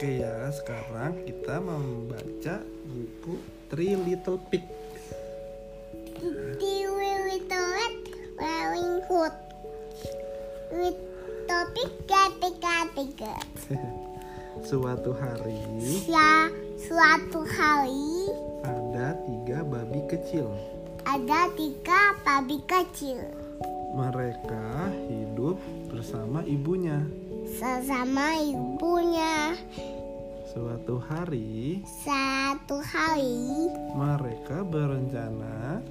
Oke ya, sekarang kita membaca buku Three Little Pigs. The little red wearing hood with topik tiga tiga. Suatu hari Ya, suatu hari ada tiga babi kecil. ada tiga babi kecil Mereka hidup bersama ibunya. Sesama ibunya. Suatu hari Satu hari mereka berencana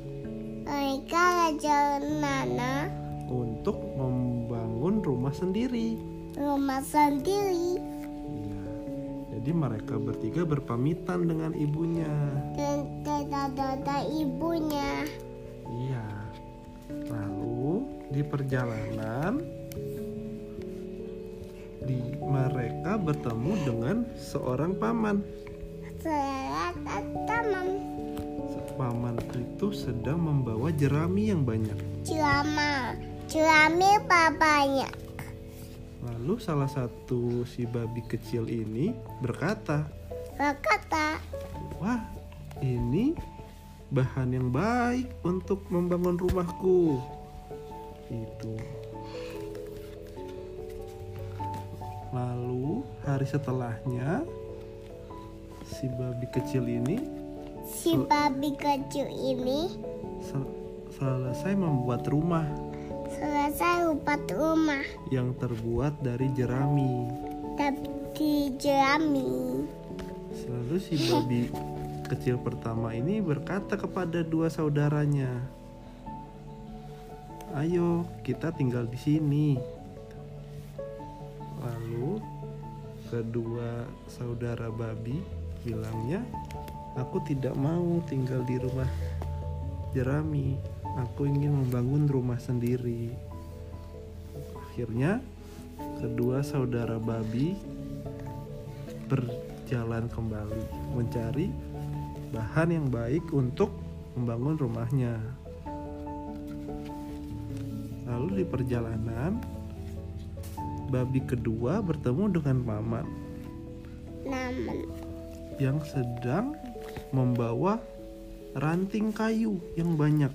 mereka rencana untuk membangun rumah sendiri. rumah sendiri Iya. Jadi mereka bertiga berpamitan dengan ibunya. dan tidak ada ibunya. Iya. Lalu di perjalanan di mereka bertemu dengan seorang paman. Paman itu sedang membawa jerami yang banyak. Celama, celami papanya. Lalu salah satu si babi kecil ini berkata, Berkata, "Wah, ini bahan yang baik untuk membangun rumahku." Itu. Lalu hari setelahnya si babi kecil ini si babi kecil ini sel- selesai membuat rumah selesai rupat rumah yang terbuat dari jerami. tapi jerami. Lalu si babi kecil pertama ini berkata kepada dua saudaranya, "Ayo, kita tinggal di sini." Kedua saudara babi bilangnya, "Aku tidak mau tinggal di rumah jerami. Aku ingin membangun rumah sendiri." Akhirnya, kedua saudara babi berjalan kembali mencari bahan yang baik untuk membangun rumahnya. Lalu di perjalanan, babi kedua bertemu dengan paman Namun, yang sedang membawa ranting kayu yang banyak.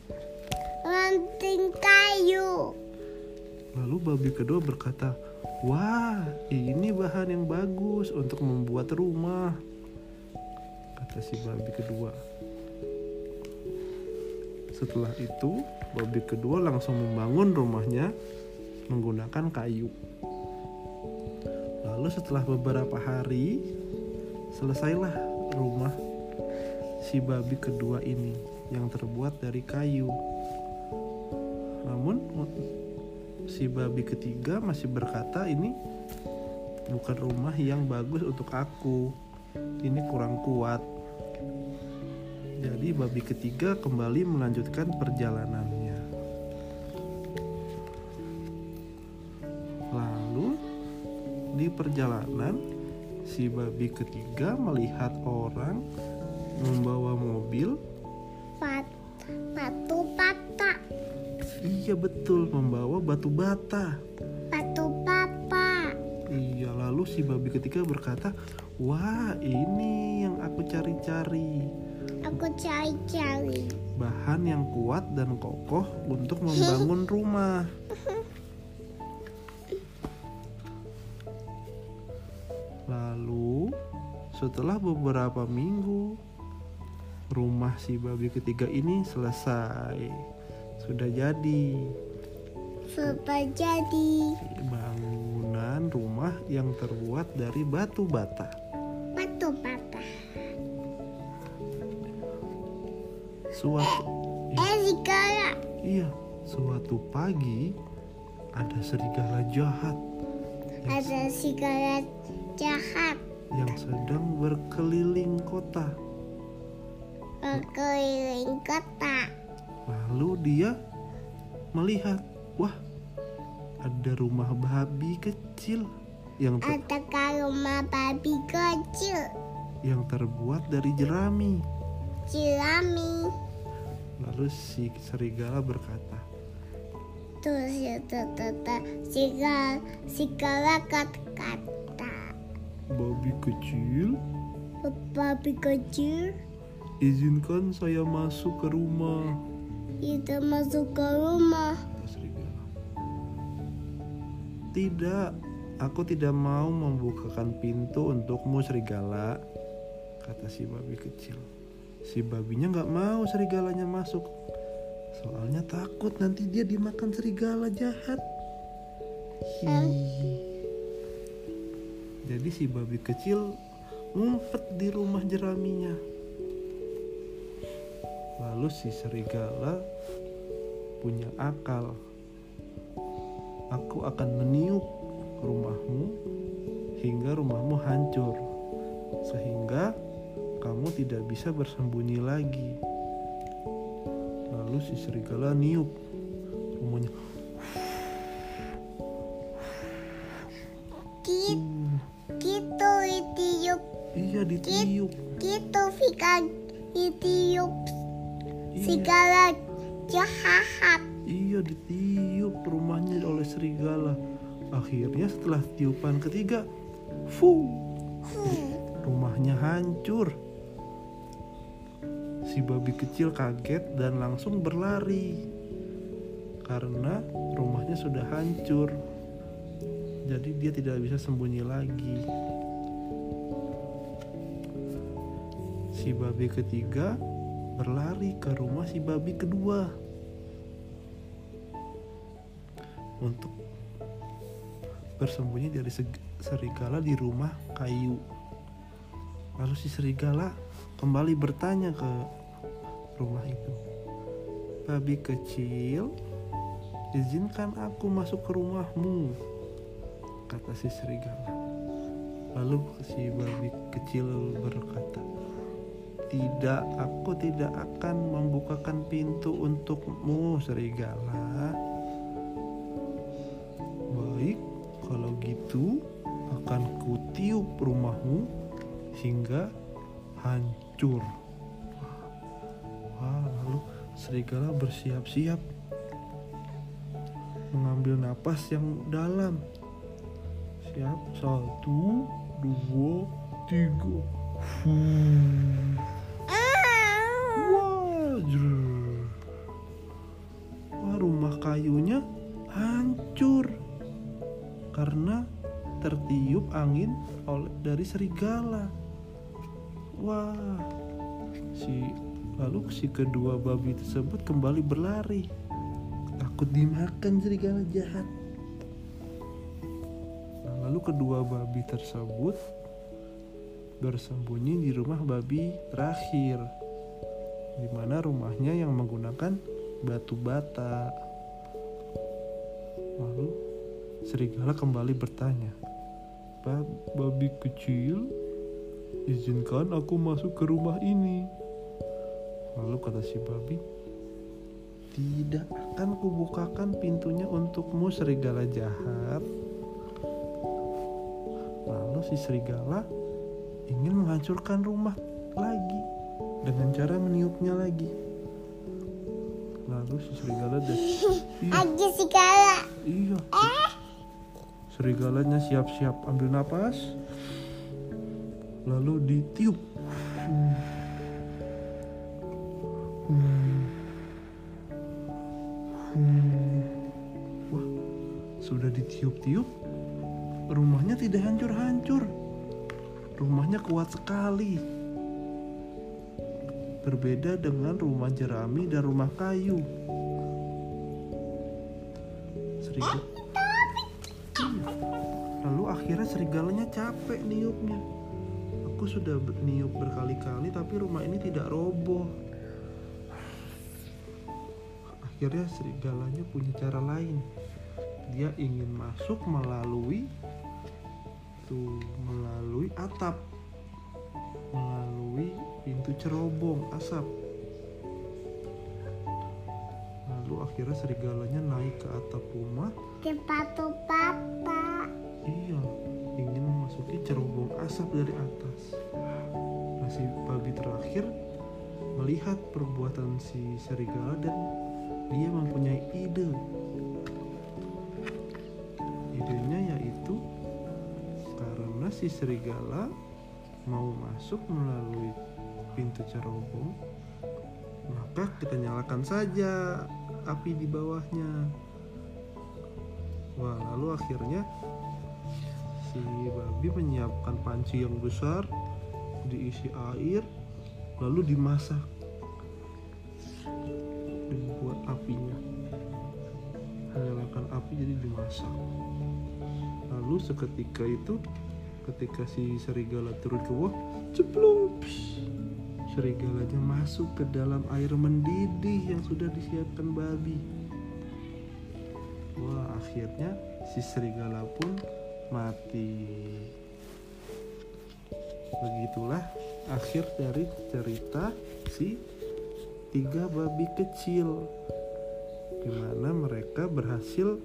ranting kayu. Lalu babi kedua berkata, "Wah, ini bahan yang bagus untuk membuat rumah." Kata si babi kedua. Setelah itu, babi kedua langsung membangun rumahnya menggunakan kayu. Lalu setelah beberapa hari, selesailah rumah si babi kedua ini yang terbuat dari kayu. Namun si babi ketiga masih berkata ini bukan rumah yang bagus untuk aku. Ini kurang kuat. Jadi babi ketiga kembali melanjutkan perjalanannya. Di perjalanan si babi ketiga melihat orang membawa mobil. Pat, batu bata, Iya betul membawa batu bata. batu papa. Iya, lalu si babi ketiga berkata, "Wah, ini yang aku cari-cari. Aku cari-cari. Bahan yang kuat dan kokoh untuk membangun rumah." Lalu, setelah beberapa minggu, rumah si babi ketiga ini selesai. Sudah jadi Sudah jadi bangunan rumah yang terbuat dari batu bata. batu bata. Suatu Eh, sekarang iya, suatu pagi ada serigala jahat ada serigala jahat yang sedang berkeliling kota. berkeliling kota. Lalu dia melihat, wah, ada rumah babi kecil yang ter- Ada rumah babi kecil, yang terbuat dari jerami. jerami. Lalu si serigala berkata, Terus itu tata segala segala kata-kata. Babi kecil, Babi kecil, izinkan saya masuk ke rumah. kita masuk ke rumah. Tidak, aku tidak mau membukakan pintu untukmu serigala. Kata si babi kecil. Si babinya nggak mau serigalanya masuk. Soalnya takut nanti dia dimakan serigala jahat. Hi. Jadi si babi kecil ngumpet di rumah jeraminya. Lalu si serigala punya akal. Aku akan meniup rumahmu hingga rumahmu hancur. Sehingga kamu tidak bisa bersembunyi lagi. Lalu si serigala niup rumahnya. Kita, Iya ditiup. kita Vika ditiup Iya, segala jahat. iya ditiup rumahnya oleh serigala. Akhirnya setelah tiupan ketiga, fu, rumahnya hancur. Si babi kecil kaget dan langsung berlari karena rumahnya sudah hancur. Jadi dia tidak bisa sembunyi lagi. Si babi ketiga berlari ke rumah si babi kedua untuk bersembunyi dari serigala di rumah kayu. Lalu si serigala kembali bertanya ke rumah itu. Babi kecil, izinkan aku masuk ke rumahmu, kata si serigala. Lalu si babi kecil berkata, tidak, aku tidak akan membukakan pintu untukmu, serigala. Baik, kalau gitu akan kutiup rumahmu hingga hancur. Wah, lalu serigala bersiap-siap mengambil napas yang dalam. Siap, satu, dua, tiga. Hmm. Angin oleh dari serigala. Wah, si lalu si kedua babi tersebut kembali berlari, takut dimakan serigala jahat. Nah, lalu kedua babi tersebut bersembunyi di rumah babi terakhir, di mana rumahnya yang menggunakan batu bata. Lalu serigala kembali bertanya, "Bab, babi kecil, izinkan aku masuk ke rumah ini." Lalu kata si babi, "Tidak akan kubukakan pintunya untukmu, serigala jahat." Lalu si serigala ingin menghancurkan rumah lagi dengan cara meniupnya lagi. Lalu si serigala dan iya, Aja iya. Serigalanya siap-siap ambil napas. Lalu ditiup. Wah, sudah ditiup-tiup, rumahnya tidak hancur-hancur. Rumahnya kuat sekali. Berbeda dengan rumah jerami dan rumah kayu. Serigala. Lalu akhirnya serigalanya capek niupnya. Aku sudah niup berkali-kali tapi rumah ini tidak roboh. Akhirnya serigalanya punya cara lain. Dia ingin masuk melalui tuh melalui atap melalui pintu cerobong asap akhirnya serigalanya naik ke atap rumah. Sepatu papa. iya ingin memasuki cerobong asap dari atas. Nah si babi terakhir melihat perbuatan si serigala dan dia mempunyai ide. Idenya yaitu karena si si serigala mau masuk melalui pintu cerobong, maka kita nyalakan saja api di bawahnya. Wah, lalu akhirnya si babi menyiapkan panci yang besar, diisi air, lalu dimasak. Dibuat apinya. Menyalakan api jadi dimasak. Lalu seketika itu ketika si serigala turun ke bawah, ceplung. Serigalanya masuk ke dalam air mendidih yang sudah disiapkan babi. Wah, akhirnya si serigala pun mati. Begitulah akhir dari cerita si tiga babi kecil di mana mereka berhasil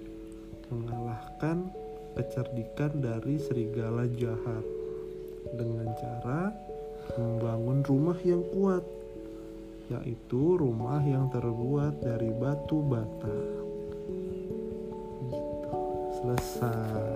mengalahkan kecerdikan dari serigala jahat dengan cara membangun rumah yang kuat yaitu rumah yang terbuat dari batu bata. Gitu. Selesai